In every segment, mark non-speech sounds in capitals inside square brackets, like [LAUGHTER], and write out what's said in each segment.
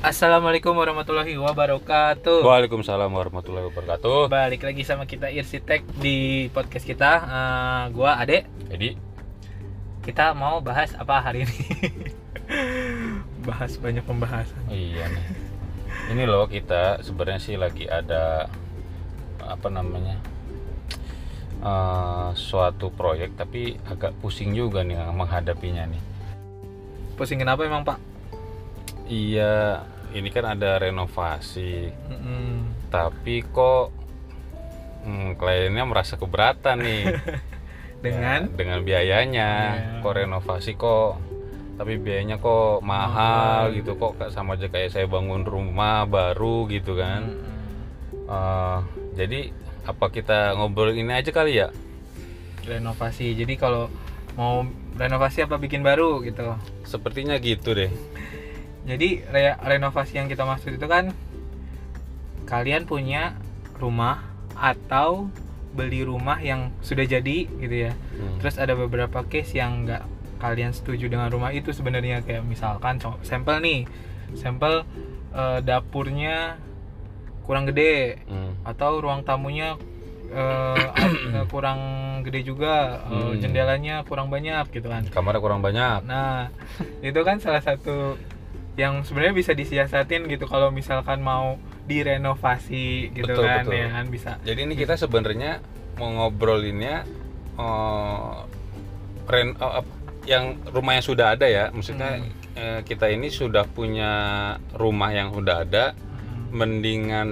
Assalamualaikum warahmatullahi wabarakatuh. Waalaikumsalam warahmatullahi wabarakatuh. Balik lagi sama kita Irsitek di podcast kita. Eh, gua Ade. Jadi Kita mau bahas apa hari ini? [LAUGHS] bahas banyak pembahasan. iya nih. Ini loh kita sebenarnya sih lagi ada apa namanya eh, suatu proyek tapi agak pusing juga nih menghadapinya nih. Pusing kenapa emang Pak? Iya, ini kan ada renovasi, Mm-mm. tapi kok hmm, kliennya merasa keberatan nih [LAUGHS] Dengan Ya, dengan biayanya. Iya. Kok renovasi kok tapi biayanya kok mahal Mahal gitu kok sama aja kayak saya bangun rumah baru gitu kan. Mm-mm. Eh, jadi apa kita ngobrol ini aja kali ya? renovasi. Jadi kalau mau renovasi apa bikin baru gitu. Sepertinya gitu deh. [LAUGHS] Jadi re- renovasi yang kita maksud itu kan kalian punya rumah atau beli rumah yang sudah jadi gitu ya. Hmm. Terus ada beberapa case yang nggak kalian setuju dengan rumah itu sebenarnya kayak misalkan sampel nih, sampel eh, dapurnya kurang gede Hmm. atau ruang tamunya ag- [CLEARS THROAT] kurang gede juga, eh, Hmm. jendelanya kurang banyak gitu kan. Kamarnya kurang banyak. Nah, itu kan salah satu yang sebenarnya bisa disiasatin gitu kalau misalkan mau direnovasi gitu Betul, kan betul. ya kan bisa. Jadi ini kita sebenarnya mau ngobrolinnya eh, ren ap- yang rumah yang sudah ada ya. Maksudnya Hmm. eh, kita ini sudah punya rumah yang sudah ada, Hmm. mendingan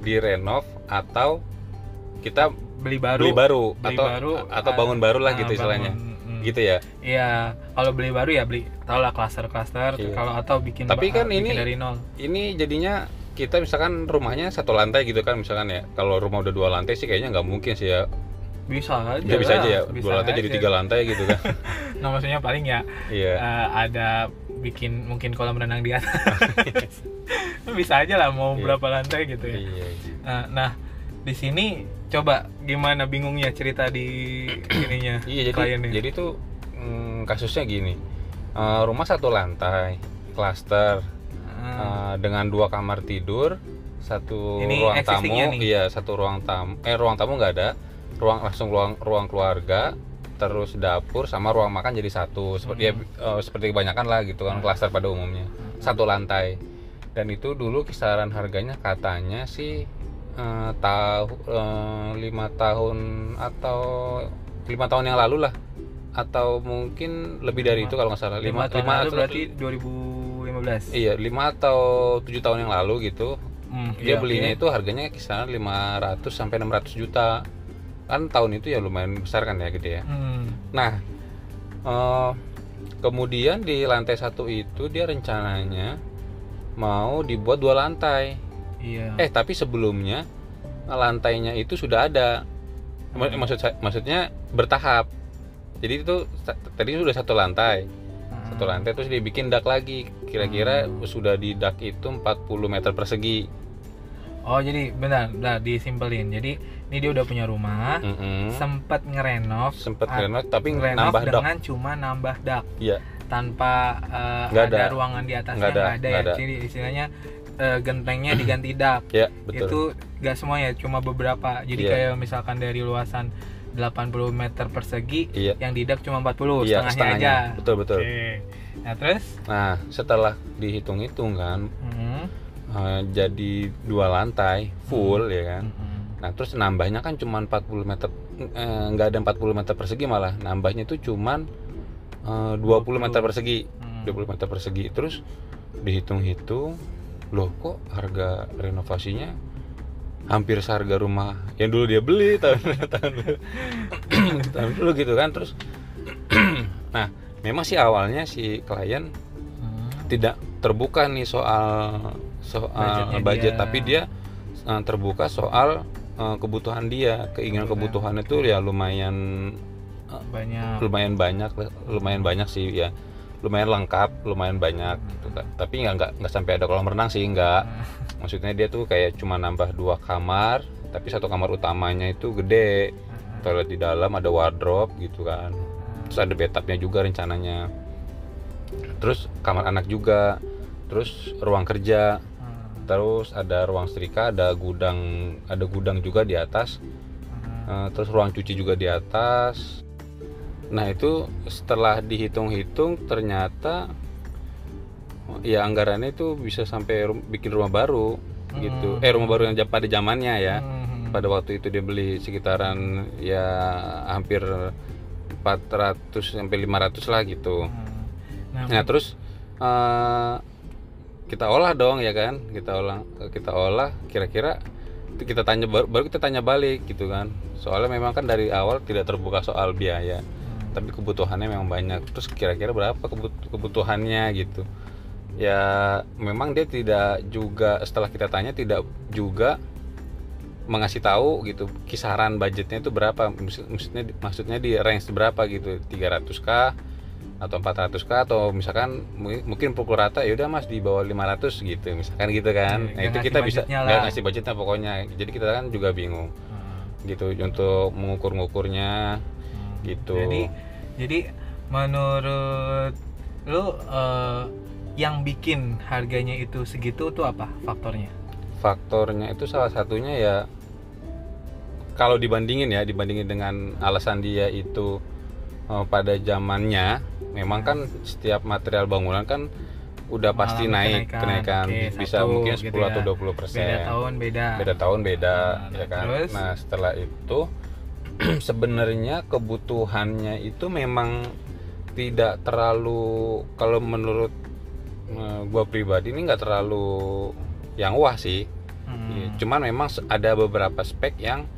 direnov atau kita Beli baru. beli baru Beli atau baru, atau bangun baru lah ah, gitu istilahnya. bangun, mm. Gitu ya. Iya, kalau beli baru ya beli tau lah klaster-klaster Iya. kalau atau bikin Tapi kan bikin ini- dari nol. Ini jadinya kita misalkan rumahnya satu lantai gitu kan misalkan ya. Kalau rumah udah dua lantai sih kayaknya nggak mungkin sih ya. Bisa aja. Bisa bisa aja ya. bisa Dua lantai jadi aja. tiga lantai gitu kan. [LAUGHS] Nah, maksudnya paling ya Iya. eh, ada bikin mungkin kolam renang di atas. [LAUGHS] bisa aja lah mau Iya. berapa lantai gitu ya. Iya. Nah, nah, di sini coba gimana bingungnya cerita di [CLEARS THROAT] ininya Iya jadi kliennya. jadi tuh mm, kasusnya gini Eh, rumah satu lantai klaster. Hmm. eh, dengan dua kamar tidur satu Ini ruang tamu nih. iya satu ruang tamu eh ruang tamu nggak ada. Ruang langsung ruang ruang keluarga terus dapur sama ruang makan jadi satu. Seperti ya, eh, seperti kebanyakan lah gitu kan Hmm. klaster pada umumnya. Satu lantai. Dan itu dulu kisaran harganya katanya sih eh, tahu lima tahun atau lima tahun yang lalu lah atau mungkin lebih dari Lima- itu kalau nggak salah lima lima atau- berarti 2015. iya lima atau tujuh tahun yang lalu gitu Hmm, dia iya, belinya iya. itu harganya kisaran 500 sampai 600 juta kan tahun itu ya lumayan besar kan ya gede ya Hmm. nah eh, kemudian di lantai satu itu dia rencananya mau dibuat dua lantai Iya. eh tapi sebelumnya lantainya itu sudah ada Hmm. maksud maksudnya bertahap jadi itu tadi sudah satu lantai Hmm. satu lantai terus dibikin dak lagi kira-kira Hmm. sudah di dak itu 40 meter persegi Oh jadi benar, benar disimpelin. Jadi ini dia udah punya rumah, Mm-mm. sempat ngerenov, sempet Ah, renov tapi ngerenov nambah dak dengan cuma nambah dak, Iya. tanpa Nggak ada. ada. ruangan di atasnya Nggak ada, ada, nggak ya. ada. Jadi istilahnya eh, gentengnya diganti dak. ya betul Itu nggak semuanya, cuma beberapa. Jadi Iya. kayak misalkan dari luasan 80 meter persegi, Iya. yang di dak cuma 40, iya setengahnya, setengahnya. aja. betul betul. Oke. Nah terus, nah setelah dihitung-hitung kan Hmm, eh, jadi dua lantai full ya kan? Hmm, nah terus nambahnya kan cuma 40 meter eh, nggak ada 40 meter persegi malah. Nambahnya itu cuman eh, 20 meter persegi. Hmm. 20 meter persegi. Terus dihitung-hitung loh kok harga renovasinya hampir seharga rumah yang dulu dia beli tahun [LAUGHS] tahun dulu tahun dulu gitu kan terus [CLEARS THROAT] nah memang sih awalnya si klien Hmm. tidak terbuka nih soal soal Budgetnya budget dia. tapi dia eh, terbuka soal eh, kebutuhan dia keinginan Kebutuhan. kebutuhan itu ya lumayan banyak. lumayan banyak lumayan banyak sih ya lumayan lengkap lumayan banyak gitu kan. Tapi nggak nggak nggak sampai ada kolam renang sih nggak. [LAUGHS] Maksudnya dia tuh kayak cuma nambah dua kamar tapi satu kamar utamanya itu gede. Toilet di dalam ada wardrobe gitu kan. Terus ada bathtubnya juga rencananya. Terus kamar anak juga. Terus ruang kerja. Hmm. terus ada ruang setrika ada gudang ada gudang juga di atas. Hmm. Eh, terus ruang cuci juga di atas nah itu setelah dihitung-hitung ternyata ya anggarannya itu bisa sampai ru- bikin rumah baru gitu Hmm. eh rumah baru yang pada zamannya ya Hmm. pada waktu itu dia beli sekitaran ya hampir 400 sampai 500 lah gitu Hmm. Nah, Nah terus eh, kita olah dong ya kan, kita olah kita olah kira-kira kita tanya baru, baru kita tanya balik gitu kan. Soalnya memang kan dari awal tidak terbuka soal biaya, hmm. Tapi kebutuhannya memang banyak. Terus kira-kira berapa kebut- kebutuhannya gitu? Ya memang dia tidak juga setelah kita tanya tidak juga mengasih tahu gitu kisaran budgetnya itu berapa Maksud- maksudnya maksudnya di range berapa gitu 300k atau 400k atau misalkan mu- mukul pukul rata ya udah mas di bawah 500 gitu misalkan gitu kan Iya, nah itu kita bisa nggak ngasih budgetnya pokoknya jadi kita kan juga bingung Hmm. gitu untuk mengukur-ngukurnya. Gitu. Jadi jadi menurut lu eh, yang bikin harganya itu segitu tuh apa faktornya? faktornya itu salah satunya ya kalau dibandingin ya dibandingin dengan alasan dia itu eh, pada zamannya memang kan setiap material bangunan kan udah pasti Mengalami naik kenaikan. kenaikan, Oke, bisa satu, mungkin 10 gitu atau ya. 20 persen Beda tahun beda. beda tahun beda Nah, ya kan terus? nah setelah itu [CLEARS THROAT] sebenarnya kebutuhannya itu memang tidak terlalu kalau menurut eh, gua pribadi ini nggak terlalu yang wah sih Hmm. Iya, cuman memang ada beberapa spek yang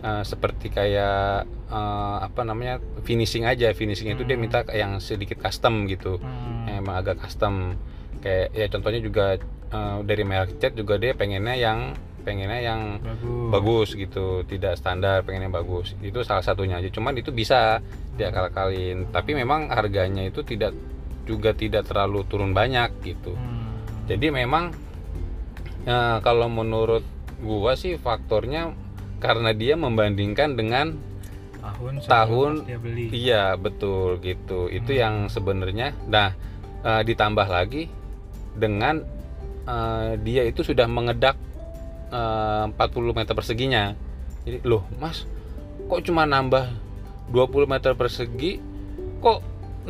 eh, seperti kayak eh, apa namanya finishing aja finishing itu dia Hmm. minta yang sedikit custom gitu Hmm. yang emang agak custom kayak ya contohnya juga eh, dari merek cat juga dia pengennya yang pengennya yang bagus. bagus gitu tidak standar pengennya bagus itu salah satunya aja cuman itu bisa diakal-akalin tapi memang harganya itu tidak juga tidak terlalu turun banyak gitu Hmm. jadi memang ya, kalau menurut gua sih faktornya karena dia membandingkan dengan tahun tahun dia beli. iya betul gitu itu Hmm. yang sebenarnya nah eh, ditambah lagi dengan eh, dia itu sudah mengedak 40 meter perseginya. Jadi loh mas kok cuma nambah 20 meter persegi? Kok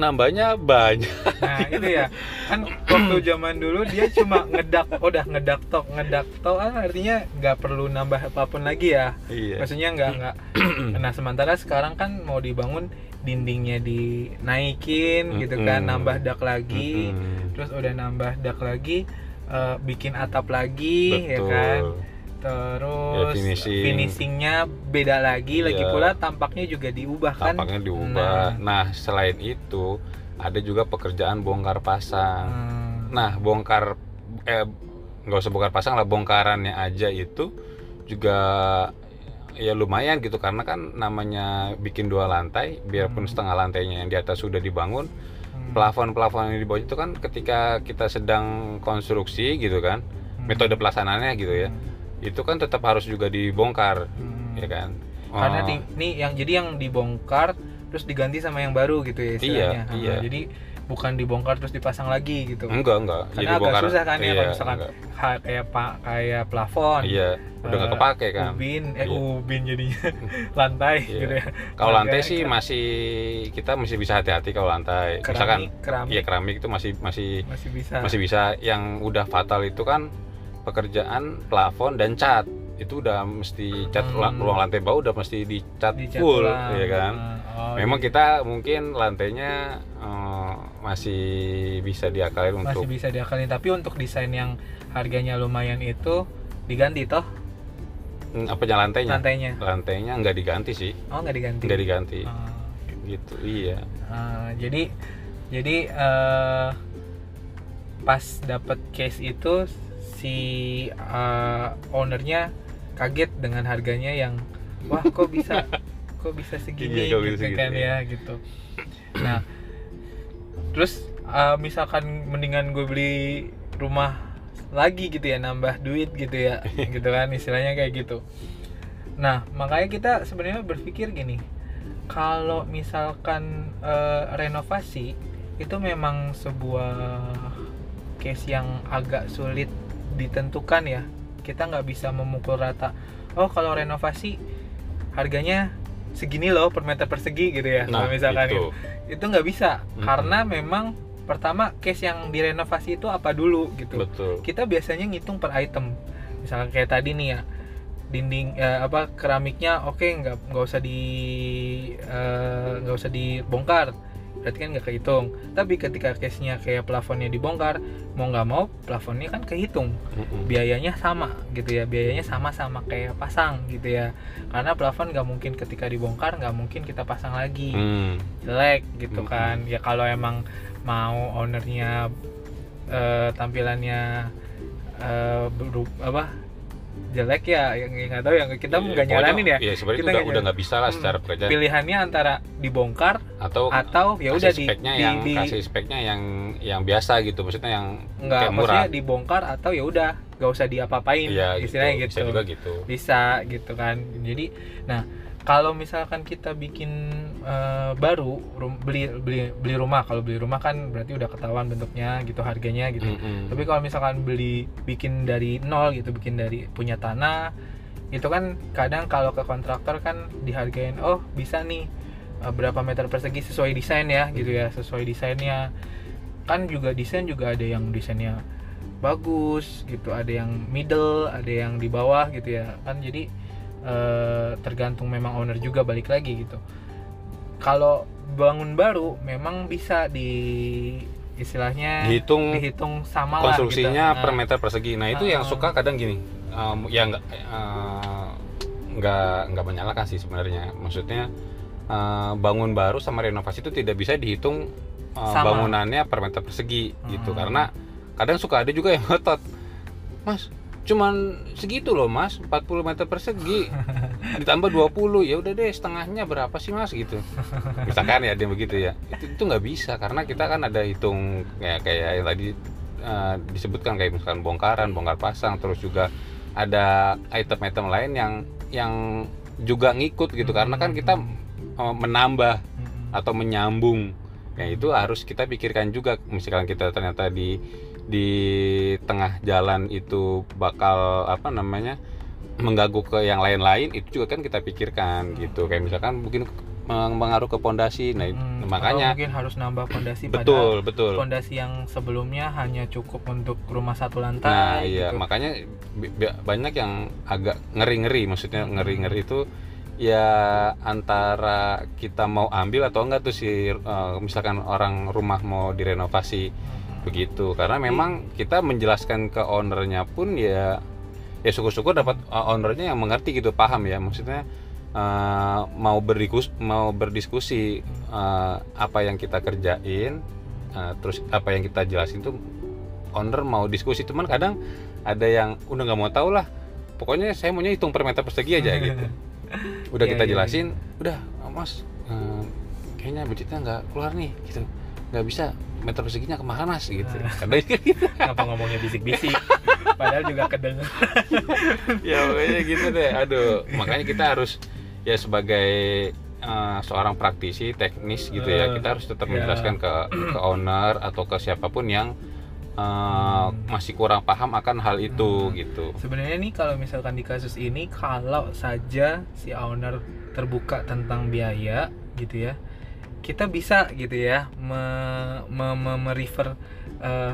nambahnya banyak? Nah [LAUGHS] itu ya. Kan waktu zaman dulu dia cuma ngedak, oh, udah ngedak tok, ngedak tok, ah, artinya nggak perlu nambah apa pun lagi ya. iya. Maksudnya nggak nggak. [CLEARS THROAT] Nah sementara sekarang kan mau dibangun dindingnya dinaikin gitu kan, nambah dak lagi, terus udah nambah dak lagi, eh, bikin atap lagi, ya betul. kan. Terus Ya, finishing. finishingnya beda lagi, lagi Iya. pula tampaknya juga diubah kan. tampaknya diubah nah selain itu ada juga pekerjaan bongkar pasang Hmm. Nah, bongkar eh nggak usah bongkar pasang lah, bongkarannya aja itu juga ya lumayan gitu karena kan namanya bikin dua lantai, biarpun Hmm. setengah lantainya yang di atas sudah dibangun, Hmm. plafon-plafon yang di bawah itu kan ketika kita sedang konstruksi gitu kan, Hmm. metode pelaksanaannya gitu ya, itu kan tetap harus juga dibongkar, Hmm. ya kan? Karena Oh, di nih yang jadi yang dibongkar terus diganti sama yang baru gitu ya istilahnya. Iya, iya. Jadi bukan dibongkar terus dipasang lagi gitu. enggak enggak, Karena agak susah kan ya iya, kalau misalkan ha- kayak pak kayak plafon. Iya, udah nggak Eh, kepake kan. Ubin, eh Iya. ubin jadinya [LAUGHS] lantai Iya. gitu ya. Kalau lantai sih keram- masih kita masih bisa hati-hati kalau lantai. Misalkan keramik, keramik Iya keramik itu masih masih masih bisa. masih bisa. Yang udah fatal itu kan pekerjaan plafon dan cat. Itu udah mesti cat Hmm. ruang lantai bawah udah mesti dicat Dicat full, ulang. ya kan. Oh, Memang iya. kita mungkin lantainya eh, masih bisa diakalin masih untuk bisa diakalin tapi untuk desain yang harganya lumayan itu diganti toh Hmm, apanya lantainya? lantainya. Lantainya nggak diganti sih, Oh nggak diganti. nggak diganti. Oh. Gitu, iya. Nah, jadi jadi eh, pas dapet case itu si eh, ownernya kaget dengan harganya yang wah kok bisa [LAUGHS] kok bisa segini Iya, kok bisa gitu segitu, kan ya. ya gitu. Nah terus eh, misalkan mendingan gue beli rumah lagi gitu ya nambah duit gitu ya [LAUGHS] gitu kan istilahnya kayak gitu. Nah makanya kita sebenarnya berpikir gini kalau misalkan eh, renovasi itu memang sebuah case yang agak sulit ditentukan ya. Kita nggak bisa memukul rata. Oh kalau renovasi harganya segini loh per meter persegi gitu ya nah kalau misalkan itu gitu. itu nggak bisa Mm-mm. karena memang pertama case yang direnovasi itu apa dulu gitu. Betul. Kita biasanya ngitung per item. Misalkan kayak tadi nih ya dinding eh, apa keramiknya oke nggak nggak usah di eh, nggak usah dibongkar berarti kan nggak kehitung. Tapi ketika case nya kayak plafonnya dibongkar mau nggak mau plafonnya kan kehitung. Biayanya sama gitu ya. Biayanya sama sama kayak pasang gitu ya. Karena plafon nggak mungkin ketika dibongkar nggak mungkin kita pasang lagi. Hmm. jelek gitu Mm-mm. kan. Ya kalau emang mau ownernya eh, tampilannya eh, beru- apa jelek ya yang nggak tahu yang kita Iya, nggak pokoknya- nyaranin ya. Iya, sebenarnya Kita udah udah nggak bisa lah Hmm. secara pekerjaan. Pilihannya antara dibongkar atau atau ya udah di, speknya di, yang di kasih speknya yang yang biasa gitu. Maksudnya yang nggak kayak murah. maksudnya dibongkar atau ya udah nggak usah diapa-apain iya gitu. istilahnya gitu. bisa juga gitu. Bisa gitu kan. Jadi nah kalau misalkan kita bikin eh, baru rum- beli beli beli rumah. Kalau beli rumah kan berarti udah ketahuan bentuknya gitu harganya gitu. Mm-mm. tapi kalau misalkan beli bikin dari nol gitu bikin dari punya tanah itu kan kadang kalau ke kontraktor kan dihargain oh bisa nih eh, berapa meter persegi sesuai desain ya gitu ya sesuai desainnya. Kan juga desain juga ada yang desainnya bagus gitu ada yang middle ada yang di bawah gitu ya. Kan jadi eh, tergantung memang owner juga balik lagi gitu kalau bangun baru memang bisa di istilahnya dihitung dihitung sama lah konstruksinya gitu. per Nah, meter persegi nah itu yang Ah. suka kadang gini um, ya nggak eh, nggak nggak menyalahkan sih sebenarnya maksudnya eh, bangun baru sama renovasi itu tidak bisa dihitung Sama. bangunannya per meter persegi gitu Hmm. karena kadang suka ada juga yang ngotot mas cuman segitu loh mas. 40 meter persegi. Ditambah 20 ya udah deh setengahnya berapa sih mas gitu. Misalkan ya dia begitu ya. Itu itu nggak bisa karena kita kan ada hitung kayak kayak yang tadi eh, disebutkan kayak misalkan bongkaran bongkar pasang terus juga ada item-item lain yang yang juga ngikut gitu. Karena kan kita eh, menambah atau menyambung. Ya itu harus kita pikirkan juga. Misalkan kita ternyata di di tengah jalan itu bakal apa namanya mengganggu ke yang lain-lain itu juga kan kita pikirkan gitu. Kayak misalkan mungkin meng- mengaruh ke pondasi nah itu- Mm, makanya atau mungkin harus nambah padahal betul betul. fondasi yang sebelumnya hanya cukup untuk rumah satu lantai nah iya. gitu. makanya banyak yang agak ngeri-ngeri. Maksudnya ngeri-ngeri itu ya antara kita mau ambil atau enggak tuh si eh, misalkan orang rumah mau direnovasi. Mm-mm. Begitu karena memang kita menjelaskan ke ownernya pun ya ya syukur-syukur dapat uh, ownernya yang mengerti gitu paham ya. Maksudnya uh, mau berdiskus mau berdiskusi uh, apa yang kita kerjain uh, terus apa yang kita jelasin tuh owner mau diskusi. Cuman kadang ada yang udah nggak mau tahu lah pokoknya saya maunya hitung per meter persegi aja [LAUGHS] gitu. Udah Iya, kita iya, jelasin udah mas uh, kayaknya budgetnya nggak keluar nih gitu nggak bisa meter perseginya kemarin mas gitu kadang gitu Kenapa ngomongnya bisik-bisik? Padahal juga kedengar. ya pokoknya gitu deh aduh makanya kita harus ya sebagai uh, seorang praktisi teknis gitu ya Eh, kita harus tetap ya. menjelaskan ke ke owner atau ke siapa pun yang uh, Hmm. masih kurang paham akan hal itu Hmm. gitu Sebenarnya nih kalau misalkan di kasus ini kalau saja si owner terbuka tentang biaya gitu ya, kita bisa gitu ya me, me, me, me-refer, eh,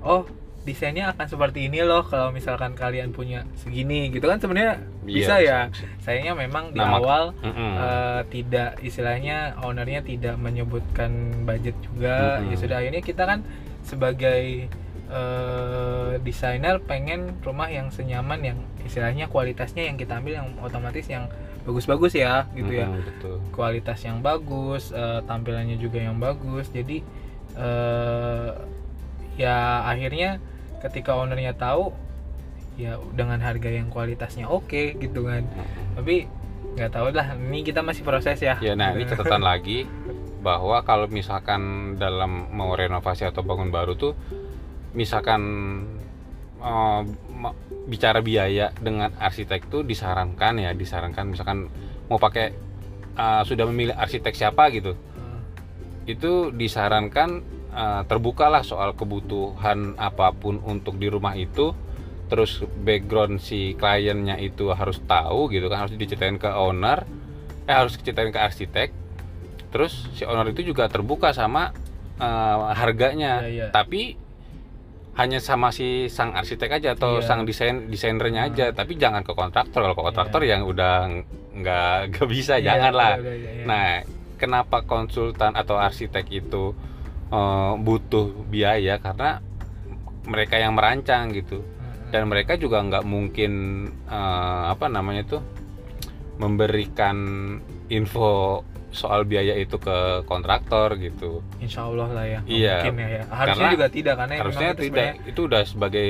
oh desainnya akan seperti ini loh kalau misalkan kalian punya segini gitu kan sebenarnya bisa Iya, ya. Sayangnya memang di mak- awal Mm-mm. eh, tidak istilahnya ownernya tidak menyebutkan budget juga Mm-mm. ya sudah akhirnya kita kan sebagai eh, desainer pengen rumah yang senyaman yang istilahnya kualitasnya yang kita ambil yang otomatis yang bagus-bagus ya gitu ya. Mm-mm, betul. Kualitas yang bagus eh, tampilannya juga yang bagus. Jadi eh, ya akhirnya ketika ownernya tahu ya dengan harga yang kualitasnya oke gitu kan. Tapi nggak tahu lah ini kita masih proses ya. Ya nah ini catatan [LAUGHS] lagi bahwa kalau misalkan dalam mau renovasi atau bangun baru tuh misalkan ma- bicara biaya dengan arsitek tuh disarankan ya disarankan misalkan mau pakai eh, sudah memilih arsitek siapa gitu. Eh, itu disarankan uh, terbukalah soal kebutuhan apa pun untuk di rumah itu terus background si kliennya itu harus tahu gitu kan harus diceritain ke owner eh harus diceritain ke arsitek terus si owner itu juga terbuka sama uh, harganya. Iya, iya. tapi hanya sama si sang arsitek aja atau Iya. sang desain desainernya aja tapi jangan ke kontraktor kalau ke kontraktor Iya. yang udah nggak nggak bisa Iya, jangan lah udah, udah, iya. Nah, kenapa konsultan atau arsitek itu eh, butuh biaya? Karena mereka yang merancang gitu, Mm-mm. dan mereka juga nggak mungkin eh, apa namanya tuh memberikan info soal biaya itu ke kontraktor gitu. Insya Allah lah ya. Iya. Mungkin ya, ya. Harusnya Karena- juga tidak karena Harusnya itu tidak, sebenarnya- itu udah sebagai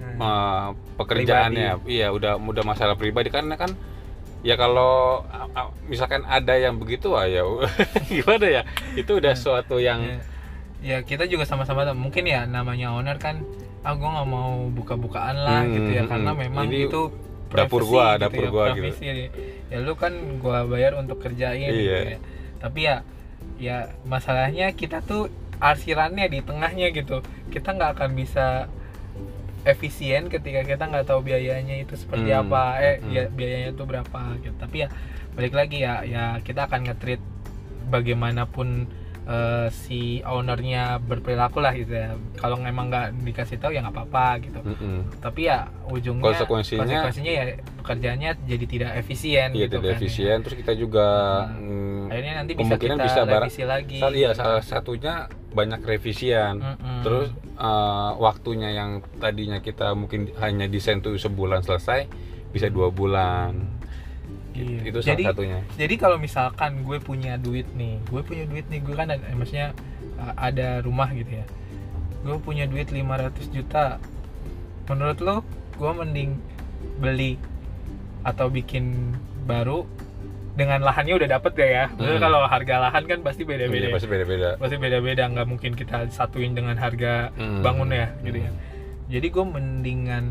Hmm. eh, pekerjaannya, iya udah udah masalah pribadi karena kan ya kalau misalkan ada yang begitu ah ya [LAUGHS] gimana ya itu udah Hmm. suatu yang ya, ya kita juga sama-sama mungkin ya namanya owner kan ah gue nggak mau buka-bukaan lah Hmm, gitu ya hmm, karena hmm. memang Ini itu dapur gua, gitu dapur ya, gua gitu. ya lu kan gua bayar untuk kerjain gitu Iya. ya tapi ya ya masalahnya kita tuh arsirannya di tengahnya gitu kita nggak akan bisa efisien ketika kita nggak tahu biayanya itu seperti Hmm, apa eh hmm. ya biayanya itu berapa gitu tapi ya balik lagi ya ya kita akan nge-treat bagaimanapun eh, si ownernya berperilaku lah gitu ya kalau memang nggak dikasih tahu ya nggak apa-apa gitu Mm-mm. tapi ya ujungnya Konsekuensinya- konsekuensinya ya pekerjaannya jadi tidak efisien Iya gitu tidak kan, ya. efisien terus kita juga Hmm. mm, akhirnya nanti bisa kemungkinan kita bisa barang revisi lagi Salah- iya salah satunya banyak revisian Mm-mm. terus eh, waktunya yang tadinya kita mungkin hanya desain tuh sebulan selesai bisa dua bulan Iya. itu salah jadi satunya jadi kalau misalkan gue punya duit nih gue punya duit nih gue kan ada, eh, maksudnya uh, ada rumah gitu ya gue punya duit 500 juta menurut lo gue mending beli atau bikin baru dengan lahannya udah dapet gak ya Maksudnya Hmm. kalau harga lahan kan pasti Iya, beda-beda pasti beda-beda pasti beda-beda nggak mungkin kita satuin dengan harga Hmm. bangun ya gitu ya Hmm. jadi gue mendingan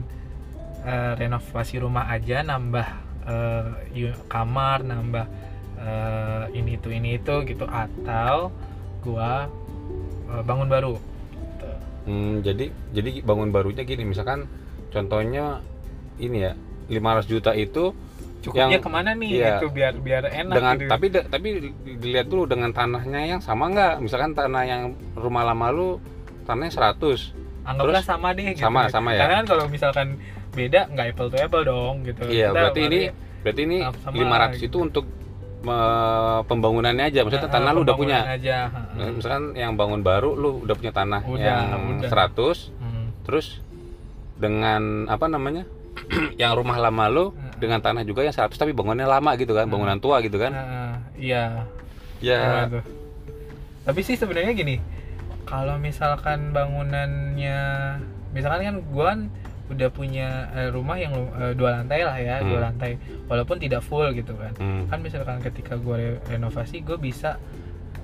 eh, renovasi rumah aja nambah yu- kamar nambah eh, ini itu ini itu gitu atau gue eh, bangun baru Gitu. Hmm, jadi jadi bangun barunya gini misalkan contohnya ini ya 500 juta itu cukupnya Yang- ke mana nih iya. itu biar biar enak dengan gitu. tapi de- tapi dilihat dulu dengan tanahnya yang sama nggak misalkan tanah yang rumah lama lu tanahnya 100 anggaplah terus sama deh gitu. sama- sama ya? karena kan kalau misalkan beda nggak apple to apple dong gitu iya Kita berarti ini berarti ini sama 500 gitu. itu untuk me- pembangunannya aja maksudnya Eh, tanah lu udah punya aja heeh. misalkan yang bangun baru lu udah punya tanah Udah, yang udah. 100 Hmm. terus dengan apa namanya [CLEARS THROAT] yang rumah lama lu dengan tanah juga yang 100 tapi bangunannya lama gitu kan bangunan tua gitu kan iya ya tuh? Tapi sih sebenarnya gini, kalau misalkan bangunannya, misalkan kan gua kan udah punya eh, rumah yang eh, dua lantai lah ya, dua Hmm. lantai, walaupun tidak full gitu kan. hmm, Kan misalkan ketika gua re- renovasi, gue bisa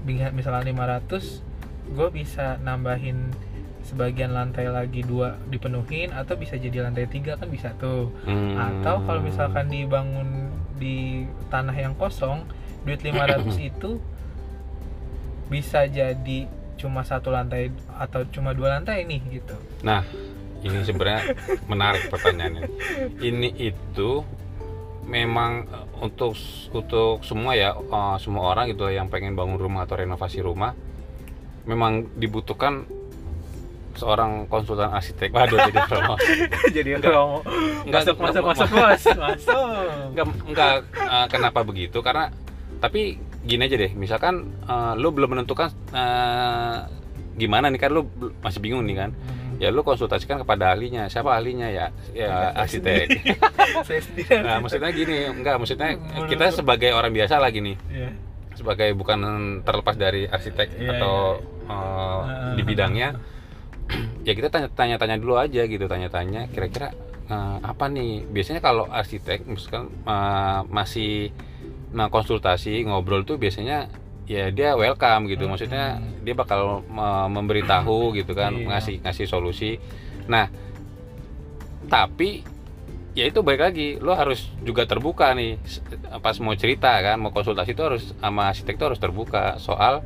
bi- misalkan 500, gue bisa nambahin sebagian lantai lagi dua dipenuhin atau bisa jadi lantai tiga kan bisa tuh hmm. atau kalau misalkan dibangun di tanah yang kosong duit 500 [COUGHS] itu bisa jadi cuma satu lantai atau cuma dua lantai nih gitu Nah, ini sebenarnya menarik pertanyaannya. Ini itu memang eh, untuk untuk semua ya eh, semua orang gitu yang pengen bangun rumah atau renovasi rumah memang dibutuhkan seorang konsultan arsitek. Waduh, jadi promosi. [LAUGHS] jadi Enggak. promo Enggak, masuk masuk masuk bos masuk Enggak, enggak eh, kenapa begitu? Karena tapi gini aja deh, misalkan eh, lu belum menentukan eh, gimana nih kan lu bel- masih bingung nih kan. Hmm. Ya lu konsultasikan kepada ahlinya. Siapa ahlinya ya? Ya arsitek. [LAUGHS] Nah, maksudnya gini, enggak maksudnya kita sebagai orang biasa lagi nih, Iya. sebagai bukan terlepas dari arsitek Iya, atau iya, eh, Heeh. di bidangnya, [CLEARS THROAT] ya kita tanya- tanya-tanya dulu aja gitu, tanya-tanya kira-kira eh, apa nih? Biasanya kalau arsitek misalkan eh, masih nah konsultasi ngobrol tuh biasanya ya dia welcome gitu, maksudnya Hmm. dia bakal memberitahu gitu kan, Iya. ngasih ngasih solusi. Nah, tapi ya itu baik lagi lo harus juga terbuka nih pas mau cerita kan mau konsultasi itu harus sama arsitek itu harus terbuka soal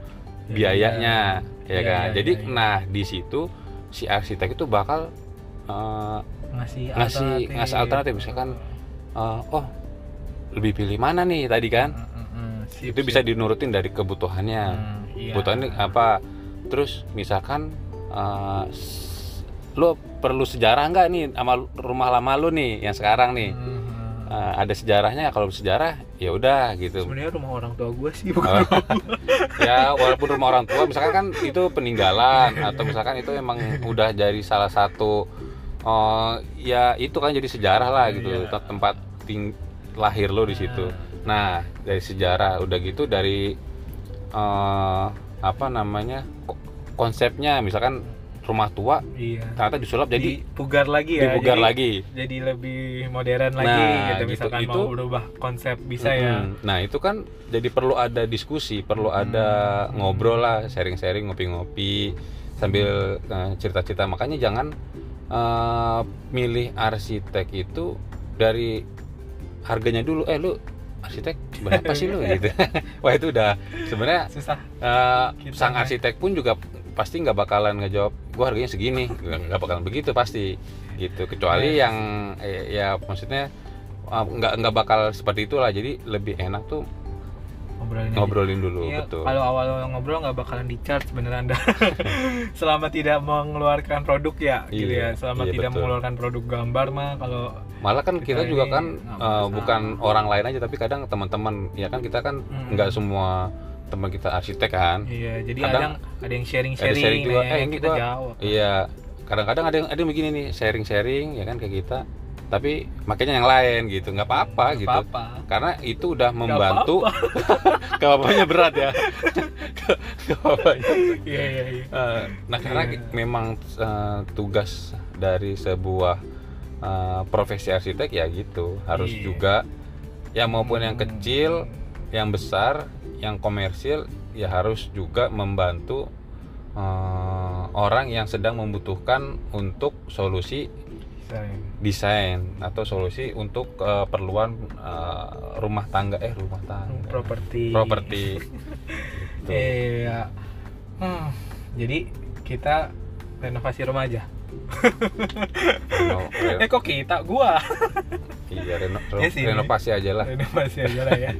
biayanya ya Iya, kan iya, jadi iya, iya. nah di situ si arsitek itu bakal eh, ngasih ngasih ngasih alternatif misalkan eh, oh lebih pilih mana nih tadi kan Mm, mm, mm. Sip, itu bisa sip. dinurutin dari kebutuhannya Hmm, iya. kebutuhannya apa terus misalkan eh, s- lo perlu sejarah nggak nih sama rumah lama lo nih yang sekarang nih Hmm. Eh, ada sejarahnya kalau sejarah ya udah gitu sebenarnya rumah orang tua gue sih bukan Oh. [LAUGHS] ya walaupun rumah orang tua misalkan kan itu peninggalan atau misalkan itu emang udah jadi salah satu eh, ya itu kan jadi sejarah lah gitu Iya. Tem- tempat ting- lahir lo di situ nah dari sejarah udah gitu dari eh, apa namanya ko- konsepnya misalkan rumah tua iya ternyata disulap jadi dipugar lagi ya dipugar jadi, lagi jadi lebih modern lagi Nah, gitu gitu. misalkan Itu- mau berubah konsep bisa ya Mm-mm. Nah itu kan jadi perlu ada diskusi, perlu ada Hmm. ngobrol lah, sharing-sharing, ngopi-ngopi sambil eh, cerita-cerita. Makanya jangan eh, milih arsitek itu dari harganya dulu. Eh lu arsitek berapa sih lu? [LAUGHS] Gitu? [LAUGHS] Wah itu udah sebenarnya susah. Kita sang arsitek pun juga pasti nggak bakalan ngejawab gua harganya segini. Nggak bakalan begitu pasti. Gitu. Kecuali yang eh, ya maksudnya uh, nggak nggak bakal seperti itulah. Jadi lebih enak tuh ngobrolin aja. ngobrolin dulu Iya, betul. kalau awal ngobrol nggak bakalan di charge beneran anda [LAUGHS] selama tidak mengeluarkan produk ya gitu Iya, ya selama iya, tidak betul. mengeluarkan produk gambar mah kalau malah kan kita Kita juga kan uh, bukan orang lain aja tapi kadang teman-teman ya kan kita kan nggak semua teman kita arsitek kan. Iya jadi Kadang ada ada yang sharing ada sharing, sharing juga, eh, ini kita gua- jawab. iya kadang-kadang ada yang ada yang begini nih sharing-sharing ya kan kayak kita. Tapi makanya yang lain gitu nggak apa-apa gitu. apa-apa. karena itu udah Nggak membantu. [LAUGHS] apa-apanya berat ya. Iya iya iya. Nah karena memang eh, tugas dari sebuah eh, profesi arsitek ya gitu. Harus Iya. juga ya maupun yang Hmm. kecil yang besar yang komersil ya harus juga membantu eh, orang yang sedang membutuhkan untuk solusi desain. atau solusi untuk eh, keperluan eh, rumah tangga. Eh rumah tangga. Properti. Properti. [LAUGHS] Gitu. iya. Hmm, jadi kita renovasi rumah aja Reno- re- eh kok kita? Gua. Iya reno- re- Iya sih. renovasi aja lah. Renovasi aja lah ya.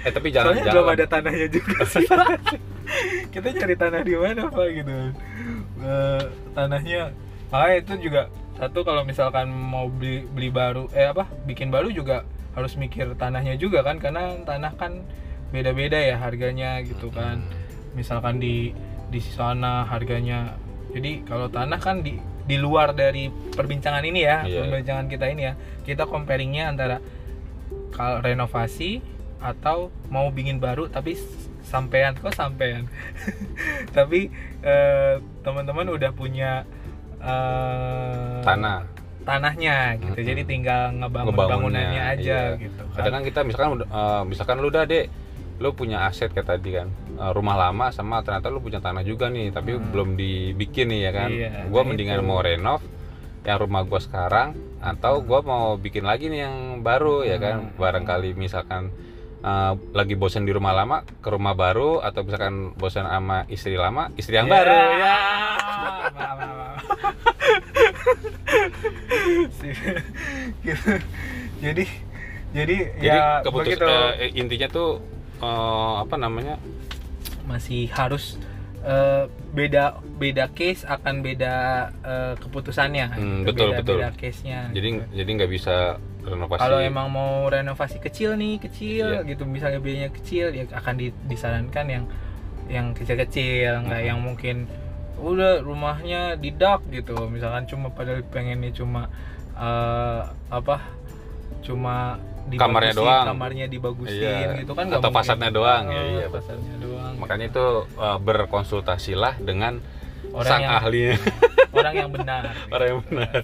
Eh tapi jangan soalnya jangan. belum ada tanahnya juga [LAUGHS] sih kita cari tanah di mana pak gitu. Eh, tanahnya makanya itu juga satu kalau misalkan mau beli beli baru eh apa bikin baru juga harus mikir tanahnya juga kan karena tanah kan beda-beda ya harganya gitu kan. Misalkan di di sana harganya jadi kalau tanah kan di di luar dari perbincangan ini ya Iya. perbincangan kita ini ya kita comparingnya antara kalau renovasi atau mau bikin baru tapi sampean kok sampean [LAUGHS] tapi eh, teman-teman udah punya eh, tanah tanahnya gitu Mm-mm. jadi tinggal ngebangun bangunannya aja iya. gitu kan. kadang kan kita misalkan eh, misalkan lu udah deh lu punya aset kayak tadi kan rumah lama sama ternyata lu punya tanah juga nih tapi Hmm. belum dibikin nih ya kan Iya, gua nah mendingan itu. mau renov yang rumah gua sekarang atau gua mau bikin lagi nih yang baru ya kan Hmm. barangkali misalkan eh, lagi bosan di rumah lama ke rumah baru atau misalkan bosan sama istri lama istri yang Ya, baru ya gitu. [LAUGHS] jadi jadi, jadi ya keputus begitu eh, intinya tuh eh, apa namanya masih harus eh, beda beda case akan beda eh, keputusannya Hmm, gitu. betul, beda, betul. beda case nya jadi jadi nggak bisa renovasi kalau emang mau renovasi kecil nih kecil Iya. gitu misalnya biayanya kecil ya akan di- disarankan yang yang kecil-kecil nggak Mm-mm. yang mungkin udah rumahnya di dak gitu misalkan cuma padahal pengennya cuma eh, apa cuma Kamarnya dibagusin, doang. kamarnya dibagusin Iya. gitu kan Atau fasadnya doang, ya, Eh, iya, fasadnya doang. Makanya itu uh, berkonsultasilah dengan Orang sang yang- ahlinya. [LAUGHS] orang yang benar. Orang yang benar.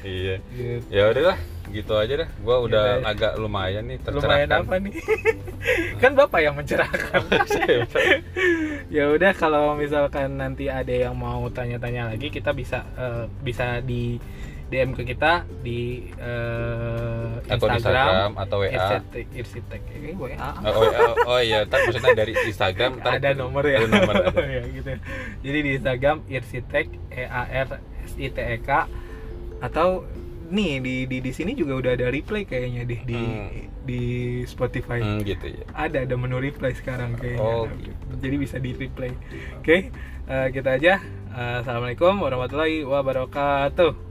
Iya. Gitu. ya udahlah gitu aja dah. Gua udah Gitu ya. agak lumayan nih lumayan tercerahkan. apa nih? [LAUGHS] Kan bapak [LAUGHS] yang mencerahkan. Ya udah kalau misalkan nanti ada yang mau tanya-tanya lagi kita bisa eh, bisa di DM ke kita di eh, Akun Instagram atau WA. Irsitek, Irsitek. Eh, WA. Oh, oh, oh, oh iya, ntar maksudnya dari Instagram ntar ada nomor ya. Ada nomor ada. [LAUGHS] ya gitu. Jadi di Instagram Irsitek E A R S I T E K atau nih di di di sini juga udah ada replay kayaknya deh di Hmm. di Spotify. Hmm, gitu ya. Ada ada menu replay sekarang kayaknya. Oh, gitu. Jadi bisa di replay. Oke, eh, kita aja. Eh, Assalamualaikum warahmatullahi wabarakatuh.